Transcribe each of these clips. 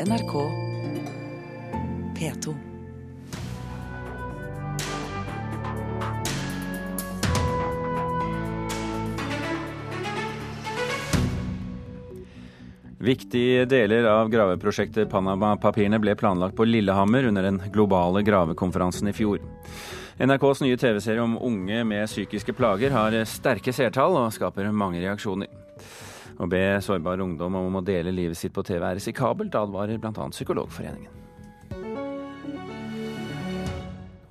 NRK P2. Viktige deler av graveprosjektet Panama-papirene ble planlagt på Lillehammer under den globale gravekonferansen i fjor. NRKs nye TV-serie om unge med psykiske plager har sterke seertall og skaper mange reaksjoner. Å be sårbar ungdom om å dele livet sitt på TV er risikabelt, advarer bl.a. Psykologforeningen.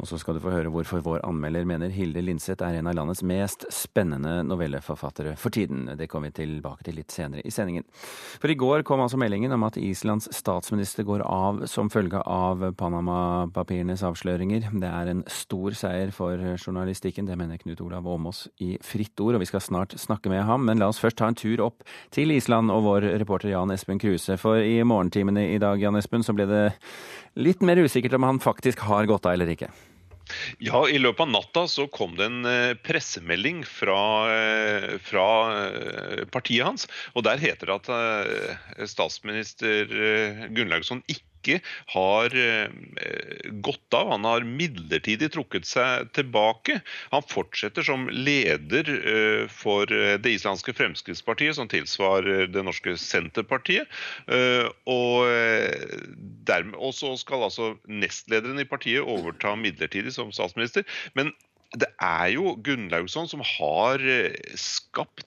Og så skal du få høre hvorfor vår anmelder mener Hilde Linseth er en av landets mest spennende novelleforfattere for tiden. Det kommer vi tilbake til litt senere i sendingen. For i går kom altså meldingen om at Islands statsminister går av som følge av Panama-papirenes avsløringer. Det er en stor seier for journalistikken, det mener Knut Olav Åmås i Fritt Ord, og vi skal snart snakke med ham. Men la oss først ta en tur opp til Island og vår reporter Jan Espen Kruse. For i morgentimene i dag, Jan Espen, så ble det litt mer usikkert om han faktisk har gått av eller ikke. Ja, I løpet av natta så kom det en eh, pressemelding fra, eh, fra eh, partiet hans. og Der heter det at statsminister Gunnlaugsson ikke ikke har eh, gått av. Han har midlertidig trukket seg tilbake. Han fortsetter som leder eh, for eh, det islandske Fremskrittspartiet, som tilsvarer det norske Senterpartiet. Og, så skal altså nestlederen i partiet overta midlertidig som statsminister. Men det er jo Gunnlaugsson som har skapt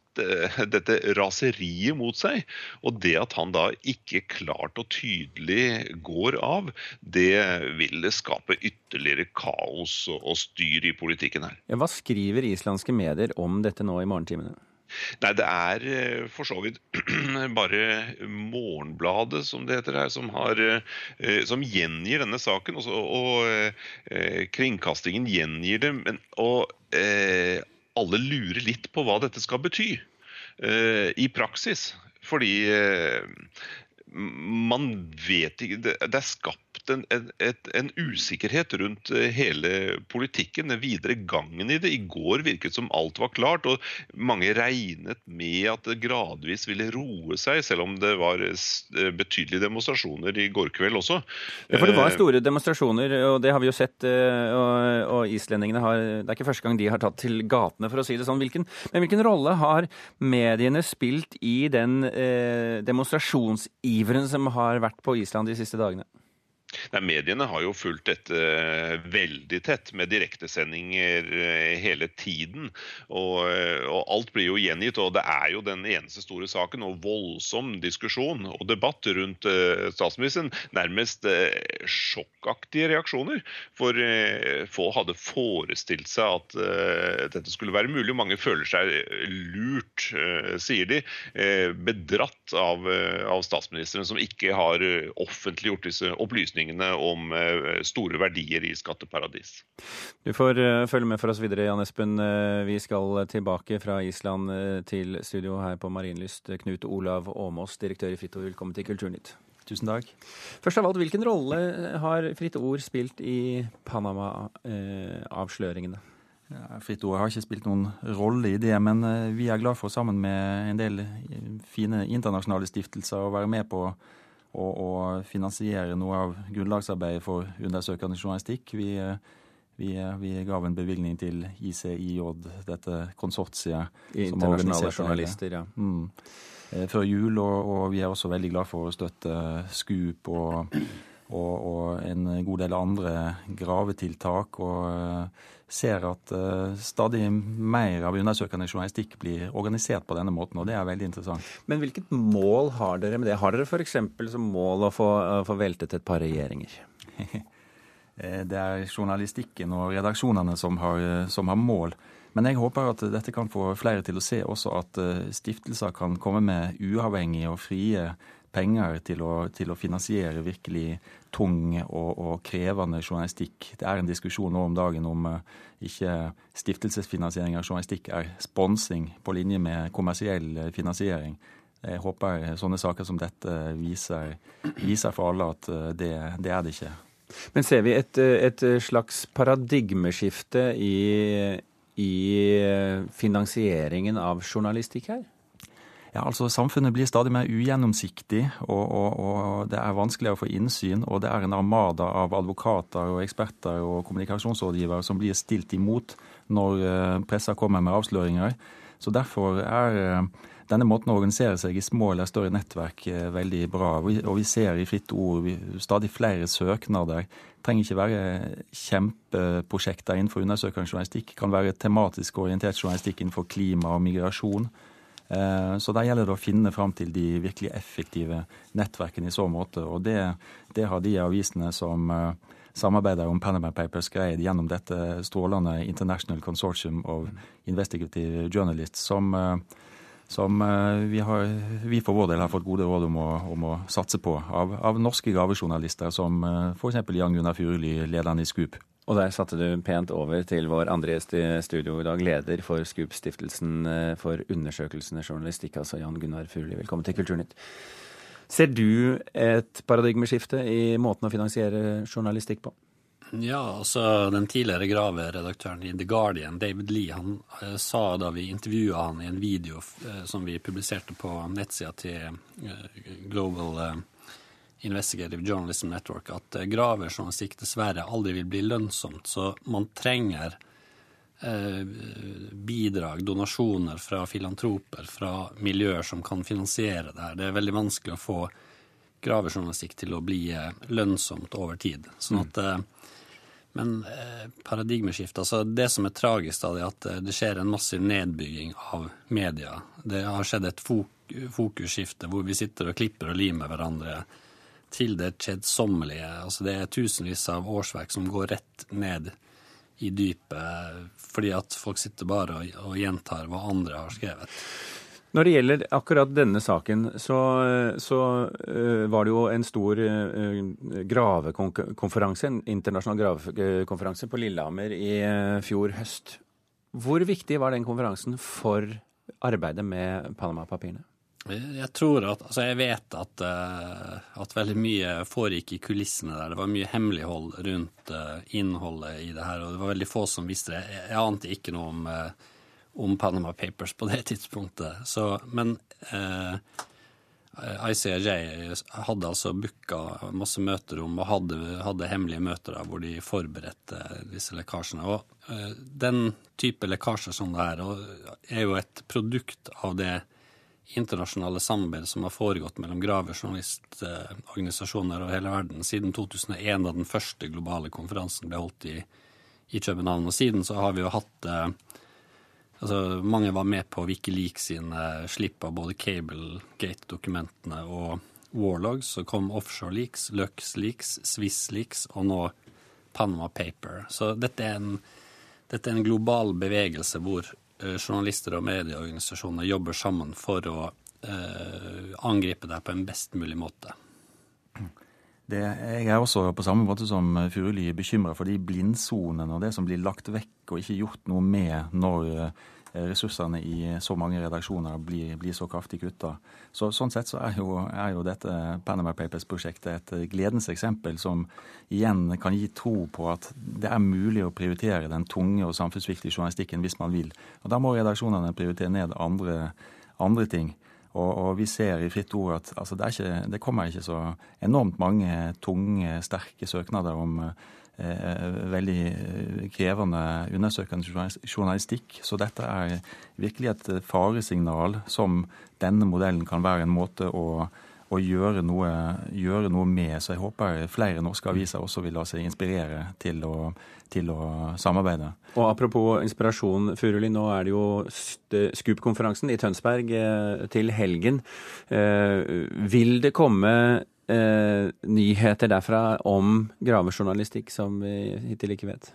dette raseriet mot seg. Og det at han da ikke klart og tydelig går av, det vil skape ytterligere kaos og styr i politikken her. Hva skriver islandske medier om dette nå i morgentimene? Nei, det er eh, for så vidt bare Morgenbladet, som det heter her, som, har, eh, som gjengir denne saken. Og, og kringkastingen gjengir det. Men, og eh, alle lurer litt på hva dette skal bety uh, i praksis. Fordi uh, man vet ikke Det er skapt en, en, en, usikkerhet rundt eh, hele politikken, den videre gangen i det. I går virket som alt var klart, og mange regnet med at det gradvis ville roe seg, selv om det var eh, betydelige demonstrasjoner i går kveld også. Ja, for det var eh, store demonstrasjoner, og det har vi jo sett. Og, og islendingene har Det er ikke første gang de har tatt til gatene, for å si det sånn. Hvilken, men hvilken rolle har mediene spilt i den eh, demonstrasjonsiveren som har vært på Island de siste dagene? Nei, Mediene har jo fulgt dette eh, veldig tett, med direktesendinger eh, hele tiden. Og, eh, og, Alt blir jo gjengitt, og det er jo den eneste store saken. Og voldsom diskusjon og debatt rundt statsministeren. Nærmest sjokkaktige reaksjoner. For få hadde forestilt seg at dette skulle være mulig. Mange føler seg lurt, sier de. bedratt av, av statsministeren, som ikke har offentliggjort disse opplysningene opplysningene om eh, store verdier i skatteparadis. Du får eh, følge med for oss videre, Jan Espen. Eh, vi skal tilbake fra Island til studio her på Marienlyst. Knut Olav Åmås, direktør i Fritt Ord, velkommen til Kulturnytt. Tusen takk. Først av alt, Hvilken rolle har Fritt Ord spilt i Panama-avsløringene? Ja, Fritt Ord har ikke spilt noen rolle i det, men vi er glad for sammen med en del fine internasjonale stiftelser å være med på og, og finansiere noe av grunnlagsarbeidet for undersøkende journalistikk. Vi, vi, vi gav en bevilgning til ICIJ, dette konsortiet. Internasjonale journalister, ja. Mm. Eh, før jul, og, og, vi er også veldig glad for å støtte SKUP og og, og, en god del andre gravetiltak. Og uh, ser at uh, stadig mer av undersøkende journalistikk blir organisert på denne måten, og det er veldig interessant. Men hvilket mål har dere med det? Har dere f.eks. som mål å få, få veltet et par regjeringer? det er journalistikken og redaksjonene som har, som har mål. Men jeg håper at dette kan få flere til å se også at stiftelser kan komme med uavhengige og frie penger til å, til å finansiere virkelig tung og, og, krevende journalistikk. Det er en diskusjon nå om dagen om uh, ikke stiftelsesfinansiering av journalistikk er sponsing på linje med kommersiell eh, finansiering. Jeg håper sånne saker som dette viser, viser for alle at uh, det, det, er det ikke. Men ser vi et, et slags paradigmeskifte i, i finansieringen av journalistikk her? Ja, altså Samfunnet blir stadig mer ugjennomsiktig, og, og, og, det er vanskeligere å få innsyn. Og det er en armada av advokater og eksperter og kommunikasjonsrådgivere som blir stilt imot når eh, pressa kommer med avsløringer. Så derfor er eh, denne måten å organisere seg i små eller større nettverk er veldig bra. Og vi ser i Fritt Ord stadig flere søknader. Det trenger ikke være kjempeprosjekter innenfor undersøkende journalistikk. Det kan være tematisk orientert journalistikk innenfor klima og migrasjon. Eh, så der gjelder det å finne fram til de virkelig effektive nettverkene i så måte. Og det, det har de avisene som eh, samarbeider om Panama Papers greid gjennom dette strålende International Consortium of Investigative Journalists, som eh, som vi, har, vi, for vår del har fått gode råd om å, om å satse på av, av norske gravejournalister, som f.eks. Jan Gunnar Furuli, lederen i Skup. Og der satte du pent over til vår andre gjest i studio i dag, leder for Skup-stiftelsen eh, for undersøkelsene journalistikk, altså Jan Gunnar Furuli. Velkommen til Kulturnytt. Ser du et paradigmeskifte i måten å finansiere journalistikk på? Ja, altså den tidligere Grave-redaktøren i The Guardian, David Lee, han eh, sa da vi intervjua han i en video eh, som vi publiserte på nettsida til Global Investigative Journalism Network, at eh, gravejournalistikk dessverre aldri vil bli lønnsomt. Så man trenger eh, bidrag, donasjoner fra filantroper, fra miljøer som kan finansiere det her. Det er veldig vanskelig å få gravejournalistikk til å bli lønnsomt over tid. Sånn at men eh, paradigmeskifte altså Det som er tragisk, da, er at eh, det skjer en massiv nedbygging av media. Det har skjedd et fok fokusskifte hvor vi sitter og klipper og limer hverandre til det kjedsommelige. Altså, det er tusenvis av årsverk som går rett ned i dypet fordi at folk sitter bare og, og gjentar hva andre har skrevet. Når det gjelder akkurat denne saken, så, så uh, var det jo en stor uh, gravekonferanse, en internasjonal gravekonferanse på Lillehammer i uh, fjor høst. Hvor viktig var den konferansen for arbeidet med Panama-papirene? Jeg tror at, altså jeg vet at, at, veldig mye foregikk i kulissene der. Det var mye hemmelighold rundt innholdet i det her, og det var veldig få som visste det. Jeg, jeg ante ikke noe om om Panama Papers på det tidspunktet. Så, men eh, ICRJ hadde altså booka masse møterom og hadde, hadde, hemmelige møter hvor de forberedte disse lekkasjene. Og eh, den type lekkasjer som det er, er jo et produkt av det internasjonale samarbeidet som har foregått mellom gravejournalistorganisasjoner over hele verden siden 2001, da den første globale konferansen ble holdt i, i København. Og siden så har vi jo hatt eh, Altså, mange var med på Wikileaks sine slipp av både Cablegate-dokumentene og Warlogs. Så kom Offshore Leaks, Lux Leaks, Swiss Leaks og nå Panama Paper. Så dette er en, dette er en global bevegelse hvor journalister og medieorganisasjoner jobber sammen for å uh, angripe deg på en best mulig måte. Det, jeg er også på samme måte som Furuli bekymra for de blindsonene og det som blir lagt vekk og ikke gjort noe med når eh, ressursene i så mange redaksjoner blir, blir så kraftig kutta. Så, sånn sett så er jo, er jo dette Panama Papers-prosjektet et gledens eksempel som igjen kan gi tro på at det er mulig å prioritere den tunge og samfunnsviktige journalistikken hvis man vil. Og Da må redaksjonene prioritere ned andre, andre ting. Og, og, vi ser i Fritt Ord at altså, det, ikke, det, kommer ikke så enormt mange tunge, sterke søknader om veldig krevende undersøkende journalistikk. Så dette er virkelig et faresignal som denne modellen kan være en måte å å gjøre noe, gjøre noe, med. Så jeg håper flere norske aviser også vil la seg inspirere til å, til å samarbeide. Og Apropos inspirasjon, Furuli. Nå er det jo Scoop-konferansen i Tønsberg eh, til helgen. Eh, vil det komme eh, nyheter derfra om gravejournalistikk som vi hittil ikke vet?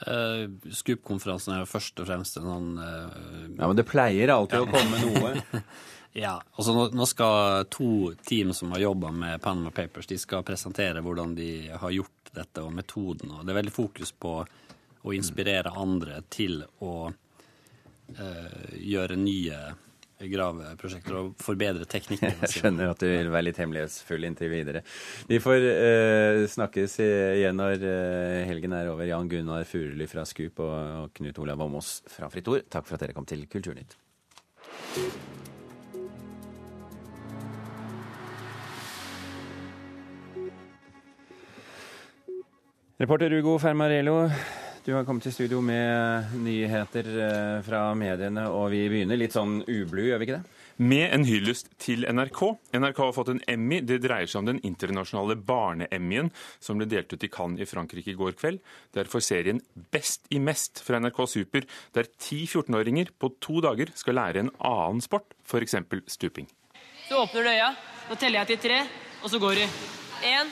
Uh, Scoop-konferansen er jo først og fremst en sånn uh, Ja, men det pleier alltid ja. å komme noe. Ja, altså nå, nå, skal to team som har jobba med Panama Papers, de skal presentere hvordan de har gjort dette og metoden. og Det er veldig fokus på å inspirere andre til å uh, gjøre nye graveprosjekter og forbedre teknikken. Jeg altså. skjønner at du vil være litt hemmelighetsfull inntil videre. Vi får uh, snakkes igjen når uh, helgen er over. Jan Gunnar Furuli fra Skup og, og Knut Olav Åmås fra Fritt Ord, takk for at dere kom til Kulturnytt. Reporter Ugo Fermarello, du har kommet til studio med nyheter eh, fra mediene, og vi begynner litt sånn ublu, gjør vi ikke det? Med en hyllest til NRK. NRK har fått en Emmy. Det dreier seg om den internasjonale barne-Emmyen som ble delt ut i Cannes i Frankrike i går kveld. Det er for serien Best i mest fra NRK Super, der ti 14-åringer på to dager skal lære en annen sport, f.eks. stuping. Så åpner du øya, nå teller jeg til tre, og så går du. Én,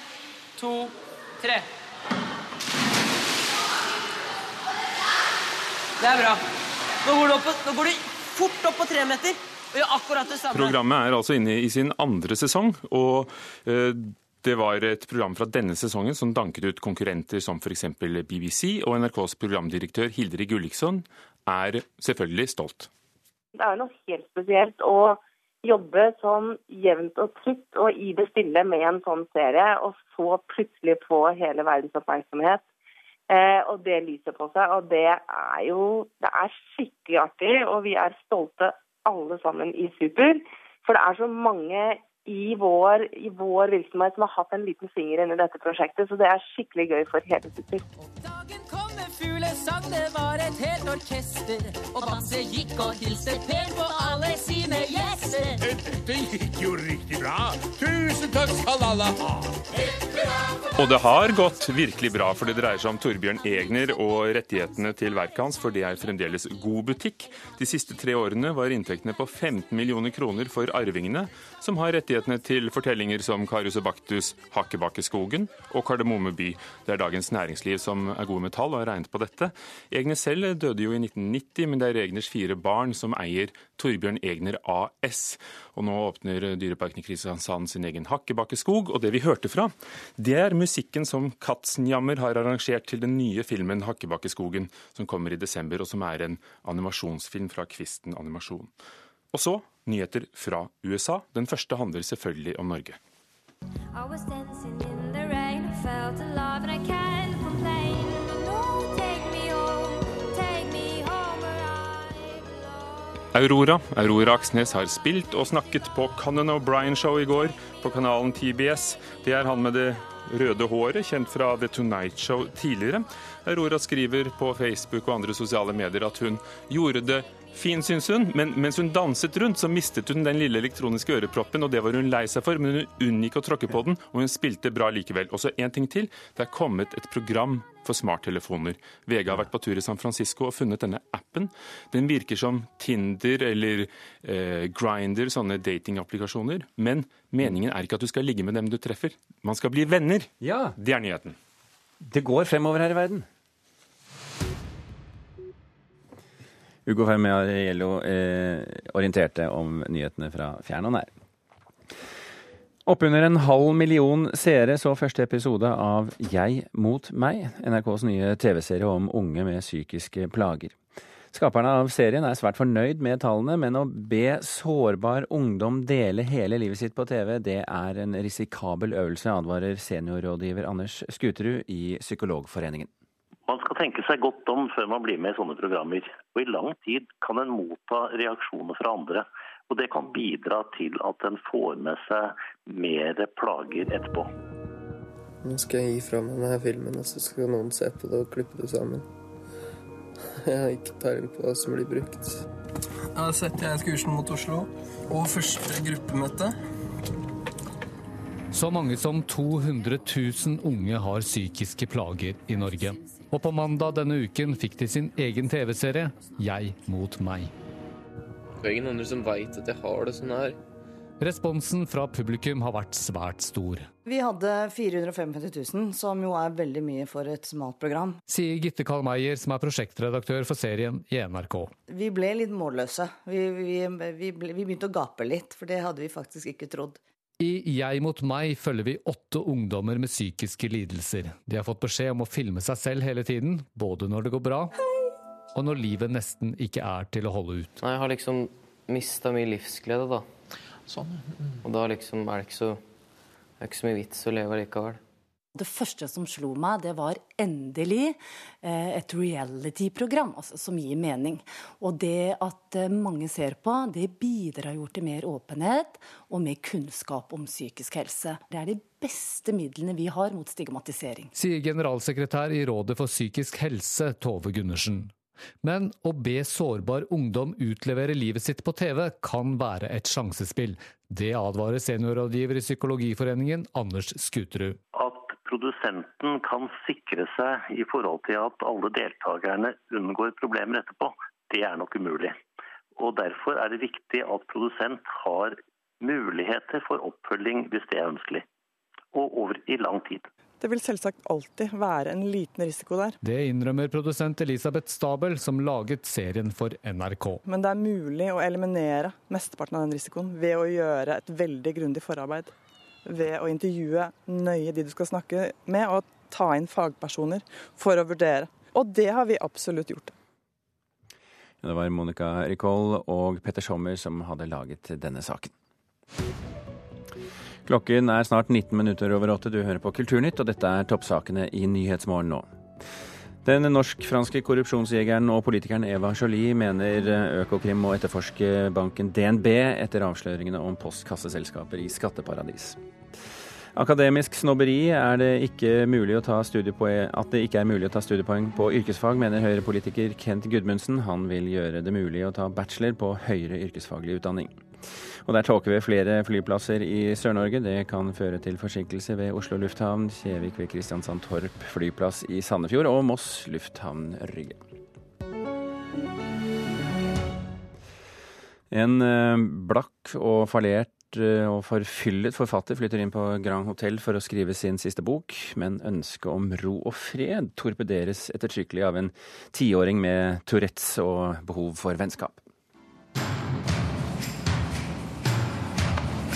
to, tre. Det er bra. Nå går du, opp, nå går du fort opp på tre meter og gjør akkurat det samme. Programmet er altså inne i sin andre sesong. og eh, det var et program fra denne sesongen som danket ut konkurrenter som f.eks. BBC, og NRKs programdirektør Hildrid Gulliksson er selvfølgelig stolt. Det er noe helt spesielt å jobbe sånn jevnt og trutt og i det stille med en sånn serie, og så plutselig få hele verdens oppmerksomhet. Eh, og det lyser på seg. Og det er jo det er skikkelig artig, og vi er stolte alle sammen i Super. For det er så mange i vår, i vår virksomhet som har hatt en liten finger inni dette prosjektet, så det er skikkelig gøy for hele Super. Fuglesang, det var et helt orkester. Og Bamse gikk og hilste pent på alle sine gjester. Dette gikk jo riktig bra. Tusen takk skal alle ha. Og det har gått virkelig bra, for det dreier seg om Torbjørn Egner og rettighetene til verket hans, for det er fremdeles god butikk. De siste tre årene var inntektene på 15 millioner kroner for arvingene, som har rettighetene til fortellinger som Karius og Baktus, Hakkebakkeskogen og Kardemomme by. Det er Dagens Næringsliv som er gode med tall og har regnet på dette. Egner selv døde jo i 1990, men det er Egners fire barn som eier Torbjørn Egner AS. Og nå åpner Dyreparken i Kristiansand sin egen Hakkebakkeskog, og det vi hørte fra, det er musikken som Katzenjammer har arrangert til den nye filmen 'Hakkebakkeskogen', som kommer i desember, og som er en animasjonsfilm fra Kvisten Animasjon. Og så nyheter fra USA. Den første handler selvfølgelig om Norge. I was dancing in the rain, felt alive and I can't Aurora Aurora Aksnes har spilt og snakket på Conan O'Brien-show i går på kanalen TBS. Det er han med det røde håret, kjent fra The Tonight Show tidligere. Aurora skriver på Facebook og andre sosiale medier at hun gjorde det fin, syns hun, men mens hun danset rundt, så mistet hun den lille elektroniske øreproppen, og det var hun lei seg for, men hun unngikk å tråkke på den, og hun spilte bra likevel. Og så én ting til. Det er kommet et program for smarttelefoner. VG har vært på tur i San Francisco og funnet denne appen. Den virker som Tinder eller eh, Grinder, sånne datingapplikasjoner. Men meningen er ikke at du skal ligge med dem du treffer. Man skal bli venner. Ja. Det er nyheten. Det går fremover her i verden. Ugo Fermiello eh, orienterte om nyhetene fra fjern og nær. Oppunder en halv million seere så første episode av Jeg mot meg, NRKs nye TV-serie om unge med psykiske plager. Skaperne av serien er svært fornøyd med tallene, men å be sårbar ungdom dele hele livet sitt på TV, det er en risikabel øvelse, advarer seniorrådgiver Anders Skuterud i Psykologforeningen. Man skal tenke seg godt om før man blir med i sånne programmer. Og i lang tid kan en motta reaksjoner fra andre. Og det kan bidra til at en får med seg mer plager etterpå. Nå skal jeg gi fra meg denne filmen, og så skal noen se på det og klippe det sammen. Jeg har ikke peiling på hva som blir brukt. Jeg har sett jeg kursen mot Oslo og første gruppemøte. Så mange som 200 000 unge har psykiske plager i Norge. Og på mandag denne uken fikk de sin egen TV-serie 'Jeg mot meg'. Det er ingen andre som veit at jeg har det sånn her. Responsen fra publikum har vært svært stor. Vi hadde 455 000, som jo er veldig mye for et smalt program. Sier Gitte Karl Meyer, som er prosjektredaktør for serien i NRK. Vi ble litt målløse. Vi, vi, vi, vi begynte å gape litt, for det hadde vi faktisk ikke trodd. I Jeg mot meg følger vi åtte ungdommer med psykiske lidelser. De har fått beskjed om å filme seg selv hele tiden, både når det går bra, og når livet nesten ikke er til å holde ut. Nei, jeg har liksom mista mye livsglede, da. Sånn, mm. Og da liksom er det ikke så, det er ikke så mye vits å leve likevel. Det første som slo meg, det var endelig eh, et reality-program altså, som gir mening. Og det at eh, mange ser på, det bidrar jo til mer åpenhet og mer kunnskap om psykisk helse. Det er de beste midlene vi har mot stigmatisering. Sier generalsekretær i Rådet for psykisk helse, Tove Gundersen. Men å be sårbar ungdom utlevere livet sitt på TV kan være et sjansespill. Det advarer seniorrådgiver i Psykologiforeningen, Anders Skuterud. At produsenten kan sikre seg i forhold til at alle deltakerne unngår problemer etterpå, det er nok umulig. Og Derfor er det viktig at produsent har muligheter for oppfølging hvis det er ønskelig, og over i lang tid. Det vil selvsagt alltid være en liten risiko der. Det innrømmer produsent Elisabeth Stabel, som laget serien for NRK. Men det er mulig å eliminere mesteparten av den risikoen ved å gjøre et veldig grundig forarbeid. Ved å intervjue nøye de du skal snakke med, og ta inn fagpersoner for å vurdere. Og det har vi absolutt gjort. Det var Monica Ricoll og Petter Sommer som hadde laget denne saken. Klokken er snart 19 minutter over åtte. Du hører på Kulturnytt, og dette er toppsakene i Nyhetsmorgen nå. Den norsk-franske korrupsjonsjegeren og politikeren Eva Jolie mener Økokrim må etterforske banken DNB etter avsløringene om postkasseselskaper i skatteparadis. Akademisk snobberi er det ikke mulig å ta at det ikke er mulig å ta studiepoeng på yrkesfag, mener Høyre-politiker Kent Gudmundsen. Han vil gjøre det mulig å ta bachelor på høyere yrkesfaglig utdanning. Og der tåker vi flere flyplasser i Sør-Norge. Det kan føre til forsinkelser ved Oslo lufthavn, Kjevik ved Kristiansand Torp flyplass i Sandefjord og Moss lufthavn Rygge. En eh, blakk og fallert eh, og forfyllet forfatter flytter inn på Grand Hotell for å skrive sin siste bok, men ønsket om ro og fred torpederes ettertrykkelig av en tiåring med Tourettes og behov for vennskap.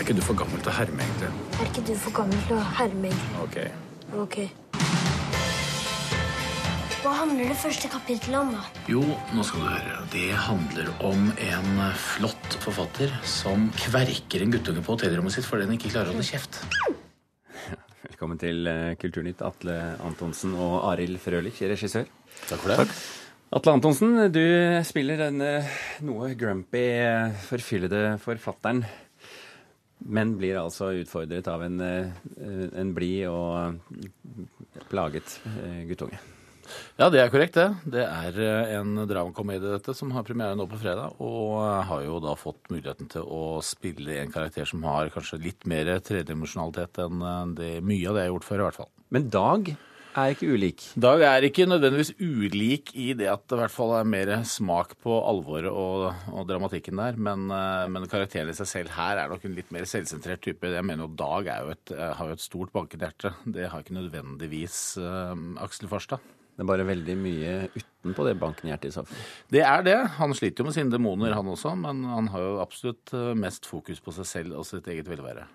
Er ikke du for gammel til å herme, egentlig? Er ikke du for gammel til å herme, egentlig? Ok. Ok. Hva handler det første kapittelet om, da? Jo, nå skal du høre. Det handler om en flott forfatter som kverker en guttunge på hotellrommet sitt fordi den ikke klarer å holde kjeft. Velkommen til eh, Kulturnytt, Atle Antonsen og Arild Frølich, regissør. Takk for det. Takk. Atle Antonsen, du spiller denne noe grumpy, forfyllede forfatteren men blir altså utfordret av en, eh, en blid og plaget eh, guttunge. Ja, det er korrekt, det. Det er eh, en dramakomedie dette som har premiere nå på fredag. Og har jo da fått muligheten til å spille en karakter som har kanskje litt mer tredimensjonalitet enn det mye av det jeg har gjort før, i hvert fall. Men Dag er ikke ulik? Dag er ikke nødvendigvis ulik i det at det i hvert fall er mer smak på alvoret og, og dramatikken der. Men, eh, men, karakteren i seg selv her er nok en litt mer selvsentrert type. Jeg mener jo Dag jo et, eh, har jo et stort bankende hjerte. Det har ikke nødvendigvis uh, Aksel Farstad. Det er bare veldig mye utenpå det bankende hjertet i så fall. Det er det. Han sliter jo med sine demoner, han også. Men han har jo absolutt mest fokus på seg selv og sitt eget velvære.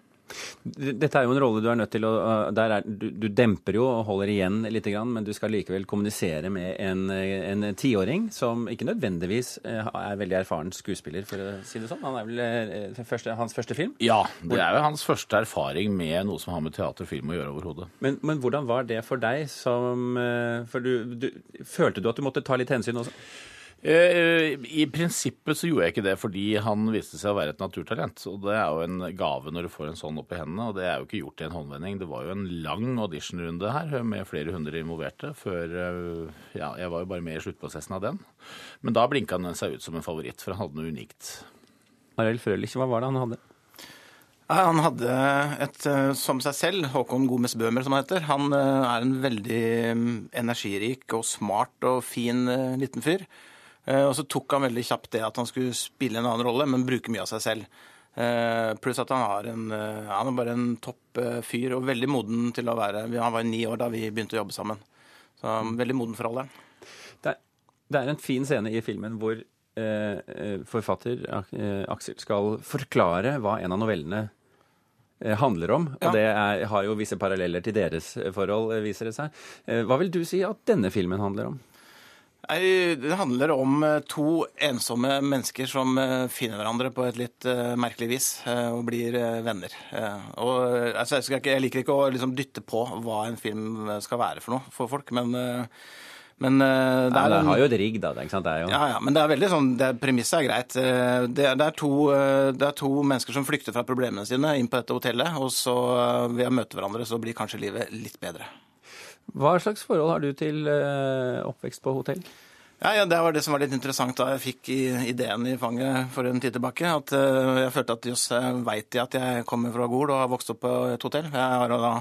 Dette er jo en rolle du er nødt til å er, du, du, demper jo og holder igjen litt, men du skal likevel kommunisere med en, tiåring som ikke nødvendigvis eh, er veldig erfaren skuespiller, for å si det sånn. Han er vel eh, første, hans første film? Ja, det er jo hans første erfaring med noe som har med teater og film å gjøre overhodet. Men, men, hvordan var det for deg som eh, For du, du, følte du at du måtte ta litt hensyn også? Eh, I prinsippet så gjorde jeg ikke det fordi han viste seg å være et naturtalent. Og det er jo en gave når du får en sånn opp i hendene, og det er jo ikke gjort i en håndvending. Det var jo en lang auditionrunde her med flere hundre involverte før eh, Ja, jeg var jo bare med i sluttprosessen av den. Men da blinka han seg ut som en favoritt, for han hadde noe unikt. Arild Frølich, hva var det han hadde? Han hadde et, eh, som seg selv, Håkon Gomes Bøhmer som han heter. Han er en veldig mm, energirik og smart og fin liten fyr. Eh, og så tok han veldig kjapt det at han skulle spille en annen rolle, men bruke mye av seg selv. Eh, pluss at han, har en, eh, han er bare en topp fyr og veldig moden til å være Han var ni år da vi begynte å jobbe sammen. Så veldig moden for alderen. Det, det er en fin scene i filmen hvor eh, forfatter Aksel skal forklare hva en av novellene handler om. Ja. Og det er, har jo visse paralleller til deres forhold, viser det seg. Hva vil du si at denne filmen handler om? Det handler om eh, to ensomme mennesker som eh, finner hverandre på et litt uh, merkelig vis og blir venner. Og, altså, jeg, ikke, jeg, liker ikke å liksom, dytte på hva en film skal være for noe for folk, men men det, ja, det har jo et rigg, da. ikke sant? Det er jo... Ja, ja, men det er veldig sånn, premisset er greit. Det, er to, det, er to, mennesker som flykter fra problemene sine inn på dette hotellet, og så ved å møte hverandre så blir kanskje livet litt bedre. Hva slags forhold har du til oppvekst på hotell? Ja, ja, Det var det som var litt interessant da jeg fikk ideen i fanget for en tid tilbake. At jeg følte at jøss, veit jeg at jeg kommer fra Gol og har vokst opp på et hotell. Jeg har da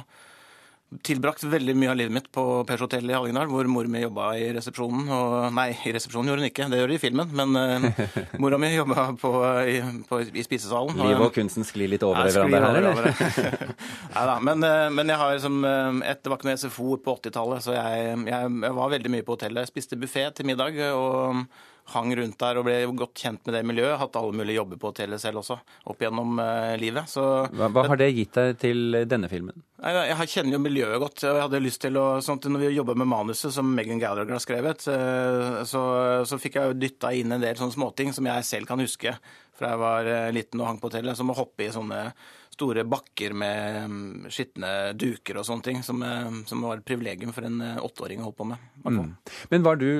tilbrakt veldig mye av livet mitt på Pers hotell i Hallingdal, hvor mor mi jobba i resepsjonen. Og, nei, i resepsjonen gjorde hun ikke, det gjør hun i filmen, men uh, mora mi jobba på, i, på, i, spisesalen. Livet og kunsten sklir litt over i hverandre her, eller? nei da, men, uh, men, jeg har liksom Det var ikke noe SFO på 80-tallet, så jeg, jeg, jeg, var veldig mye på hotellet. Jeg spiste buffé til middag. og hang rundt der og ble godt kjent med det miljøet. Hatt alle mulige jobber på hotellet selv også, opp gjennom uh, livet. Så, hva, hva, har det gitt deg til denne filmen? Jeg, kjenner jo miljøet godt. og jeg hadde lyst til å, sånn Når vi jobba med manuset som Megan Gallagher har skrevet, uh, så, så, fikk jeg jo dytta inn en del sånne småting som jeg selv kan huske fra jeg var uh, liten og hang på hotellet. Som å hoppe i sånne store bakker med um, skitne duker og sånne ting, som, som, var et privilegium for en åtteåring å holde på med. Mm. Men var du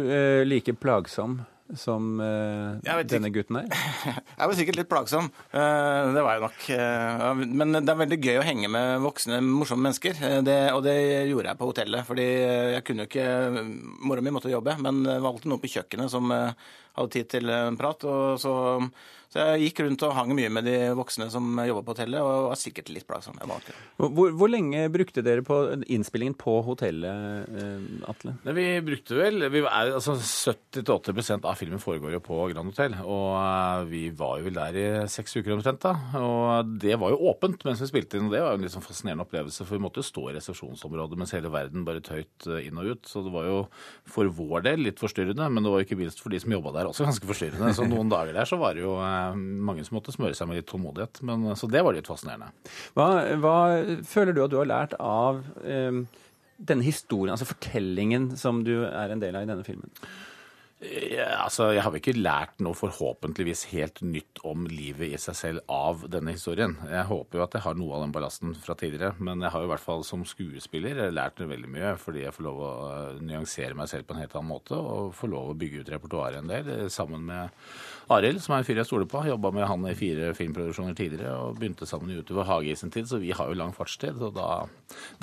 like plagsom som uh, denne gutten er? Jeg var sikkert litt plagsom. Uh, det var jeg nok. Uh, men det er veldig gøy å henge med voksne, morsomme mennesker. Det, og det gjorde jeg på hotellet. fordi jeg kunne jo ikke Mora mi måtte jobbe, men det var alltid noen på kjøkkenet som hadde tid til en prat. og så så jeg gikk rundt og hang mye med de voksne som jobba på hotellet, og var sikkert litt plagsom. Hvor, hvor, lenge brukte dere på innspillingen på hotellet, Atle? Ne, Vi brukte vel vi er, altså 70-80% av filmen foregår jo på Grand Hotell. Og eh, vi var jo vel der i seks uker omtrent, da. Og det var jo åpent mens vi spilte inn, og det var jo en litt sånn fascinerende opplevelse. For vi måtte jo stå i resepsjonsområdet mens hele verden bare tøyt eh, inn og ut. Så det var jo for vår del litt forstyrrende, men det var jo ikke minst for de som jobba der også ganske forstyrrende. Så noen dager der så var det jo mange som måtte smøre seg med litt tålmodighet. Men, så det var litt fascinerende. Hva, hva, føler du at du har lært av eh, denne historien, altså fortellingen som du er en del av i denne filmen? Altså, Jeg har vel ikke lært noe forhåpentligvis helt nytt om livet i seg selv av denne historien. Jeg håper jo at jeg har noe av den ballasten fra tidligere, men jeg har jo i hvert fall som skuespiller lært veldig mye, fordi jeg får lov å nyansere meg selv på en helt annen måte og får lov å bygge ut repertoaret en del eh, sammen med Arild, som er en fyr jeg stoler på. Jobba med han i fire filmproduksjoner tidligere og begynte sammen i Utover hage i sin tid, så vi har jo lang fartstid. og da,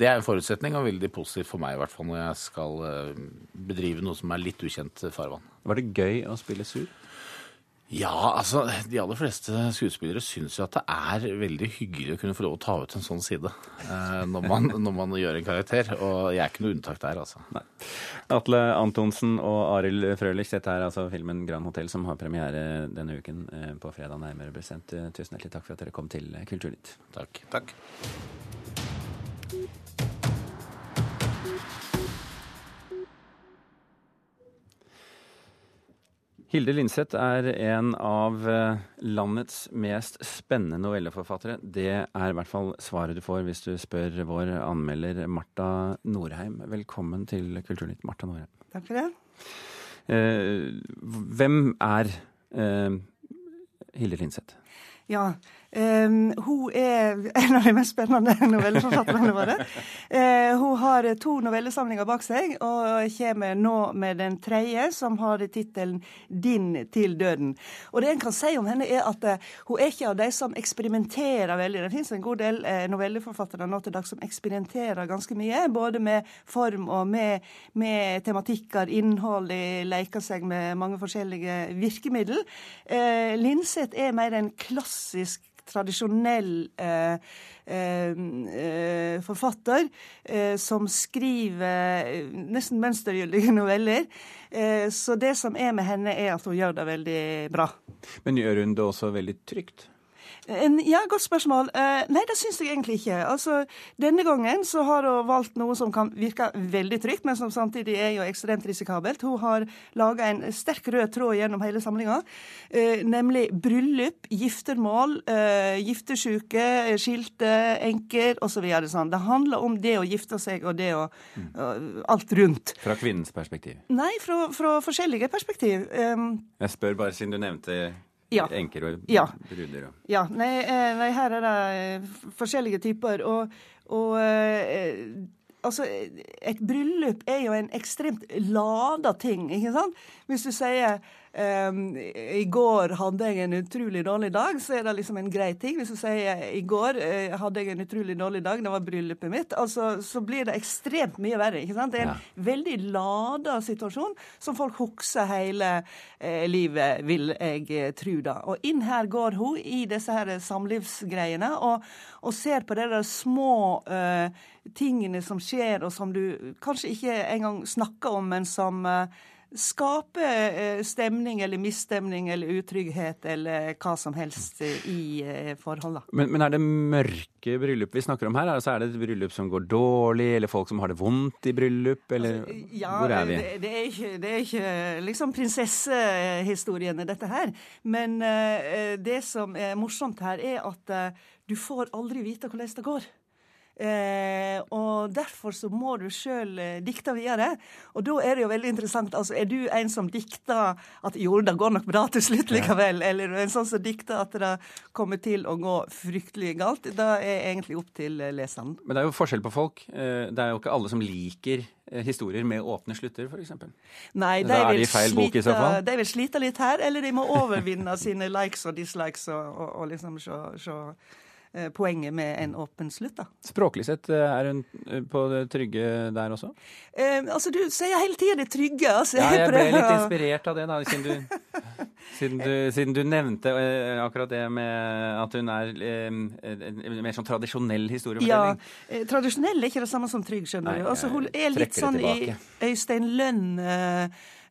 Det er en forutsetning og veldig positivt for meg i hvert fall når jeg skal eh, bedrive noe som er litt ukjent farvann. Var det gøy å spille sur? Ja, altså de aller fleste skuespillere syns jo at det er veldig hyggelig å kunne få lov å ta ut en sånn side eh, når, man, når, man, gjør en karakter. Og jeg er ikke noe unntak der, altså. Nei. Atle Antonsen og Arild Frølich, dette er altså filmen 'Grand Hotell' som har premiere denne uken eh, på fredag, nærmere bestemt. Tusen hjertelig takk for at dere kom til Kulturnytt. Takk. takk. Hilde Linseth er en av eh, landets mest spennende novelleforfattere. Det er i hvert fall svaret du får hvis du spør vår anmelder Marta Norheim. Velkommen til Kulturnytt, Marta Norheim. Takk for det. Eh, hvem er eh, Hilde Linseth? Ja, Um, hun er en av de mest spennende novelleforfatterne våre. Uh, hun har to novellesamlinger bak seg, og kommer nå med den tredje, som har tittelen 'Din til døden'. Og Det en kan si om henne, er at uh, hun er ikke av de som eksperimenterer veldig. Det finnes en god del uh, novelleforfattere nå til dags som eksperimenterer ganske mye, både med form og med, med tematikker, innhold. De leker seg med mange forskjellige virkemidler. Linseth er mer en klassisk tradisjonell eh, eh, eh, forfatter eh, som skriver eh, nesten mønstergyldige noveller. Eh, så det som er med henne, er at hun gjør det veldig bra. Men gjør hun det også veldig trygt? Ja, godt spørsmål. Eh, nei, det syns jeg egentlig ikke. Altså, Denne gangen så har hun valgt noe som kan virke veldig trygt, men som samtidig er jo ekstremt risikabelt. Hun har laga en sterk rød tråd gjennom hele samlinga, eh, nemlig bryllup, giftermål, eh, giftesjuke, skilte, enker osv. Sånn. Det handler om det å gifte seg og det å alt rundt. Fra kvinnens perspektiv? Nei, fra, fra forskjellige perspektiv. Um, jeg spør bare siden du nevnte ja. enker og ja. bruder. Og... Ja, nei, eh, nei, her er det eh, forskjellige typer. Og, og eh, altså, et bryllup er jo en ekstremt lada ting, ikke sant? Hvis du sier I går hadde jeg en utrolig dårlig dag, så er det liksom en grei ting. Hvis du sier i går uh, hadde jeg en utrolig dårlig dag, det var bryllupet mitt, altså, så blir det ekstremt mye verre. ikke sant? Det er en ja. veldig lada situasjon som folk husker hele uh, livet, vil jeg uh, tro da. Og inn her går hun i disse her samlivsgreiene og, og ser på de der små tingene som skjer, og som du kanskje ikke engang snakker om, men som skape eh, stemning eller misstemning eller utrygghet eller hva som helst i eh, forholdet. Men, men, er det mørke bryllup vi snakker om her? Altså er det et bryllup som går dårlig, eller folk som har det vondt i bryllup, eller altså, ja, hvor er vi? Det, det, er ikke, det er ikke liksom prinsessehistoriene, dette her. Men uh, det som er morsomt her, er at du får aldri vite hvordan det går. Eh, og derfor så må du sjøl eh, dikte videre. Og da er det jo veldig interessant. altså Er du en som dikter at jo, det går nok bra til slutt likevel, ja. eller en sånn som dikter at det kommer til å gå fryktelig galt? Da er egentlig opp til eh, leseren. Men det er jo forskjell på folk. Eh, det er jo ikke alle som liker historier med åpne slutter, f.eks. Nei, de vil, slite, de vil slite litt her, eller de må overvinne sine likes og dislikes og, og, og liksom se poenget med en åpen slutt. da. Språklig sett, eh, er hun eh, på det trygge der også? Eh, altså, Du sier hele tida det trygge. altså. Ja, jeg ble litt inspirert av det, da, siden du, siden du, siden du nevnte akkurat det med at hun er eh, mer sånn tradisjonell historiefortelling. Ja, tradisjonell er ikke det samme som trygg, skjønner du. Altså, Hun er litt sånn i Øystein Lønn.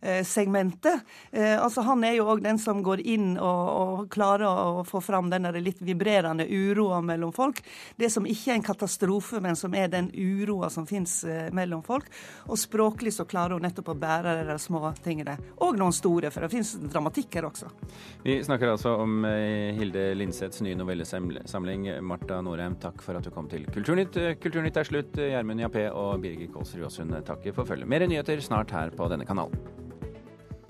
Eh, Eh, segmentet. Eh, altså Han er jo òg den som går inn og, og, klarer å få fram den litt vibrerende uroa mellom folk. Det som ikke er en katastrofe, men som er den uroa som fins eh, mellom folk. Og språklig så klarer hun nettopp å bære de der små tingene. Og noen store, for det fins dramatikk her også. Vi snakker altså om Hilde Lindseths nye novellesamling. Marta Norheim, takk for at du kom til Kulturnytt. Kulturnytt er slutt. Gjermund Jappé og Birger Kålsrud Aasund takker for følget. Mer nyheter snart her på denne kanalen.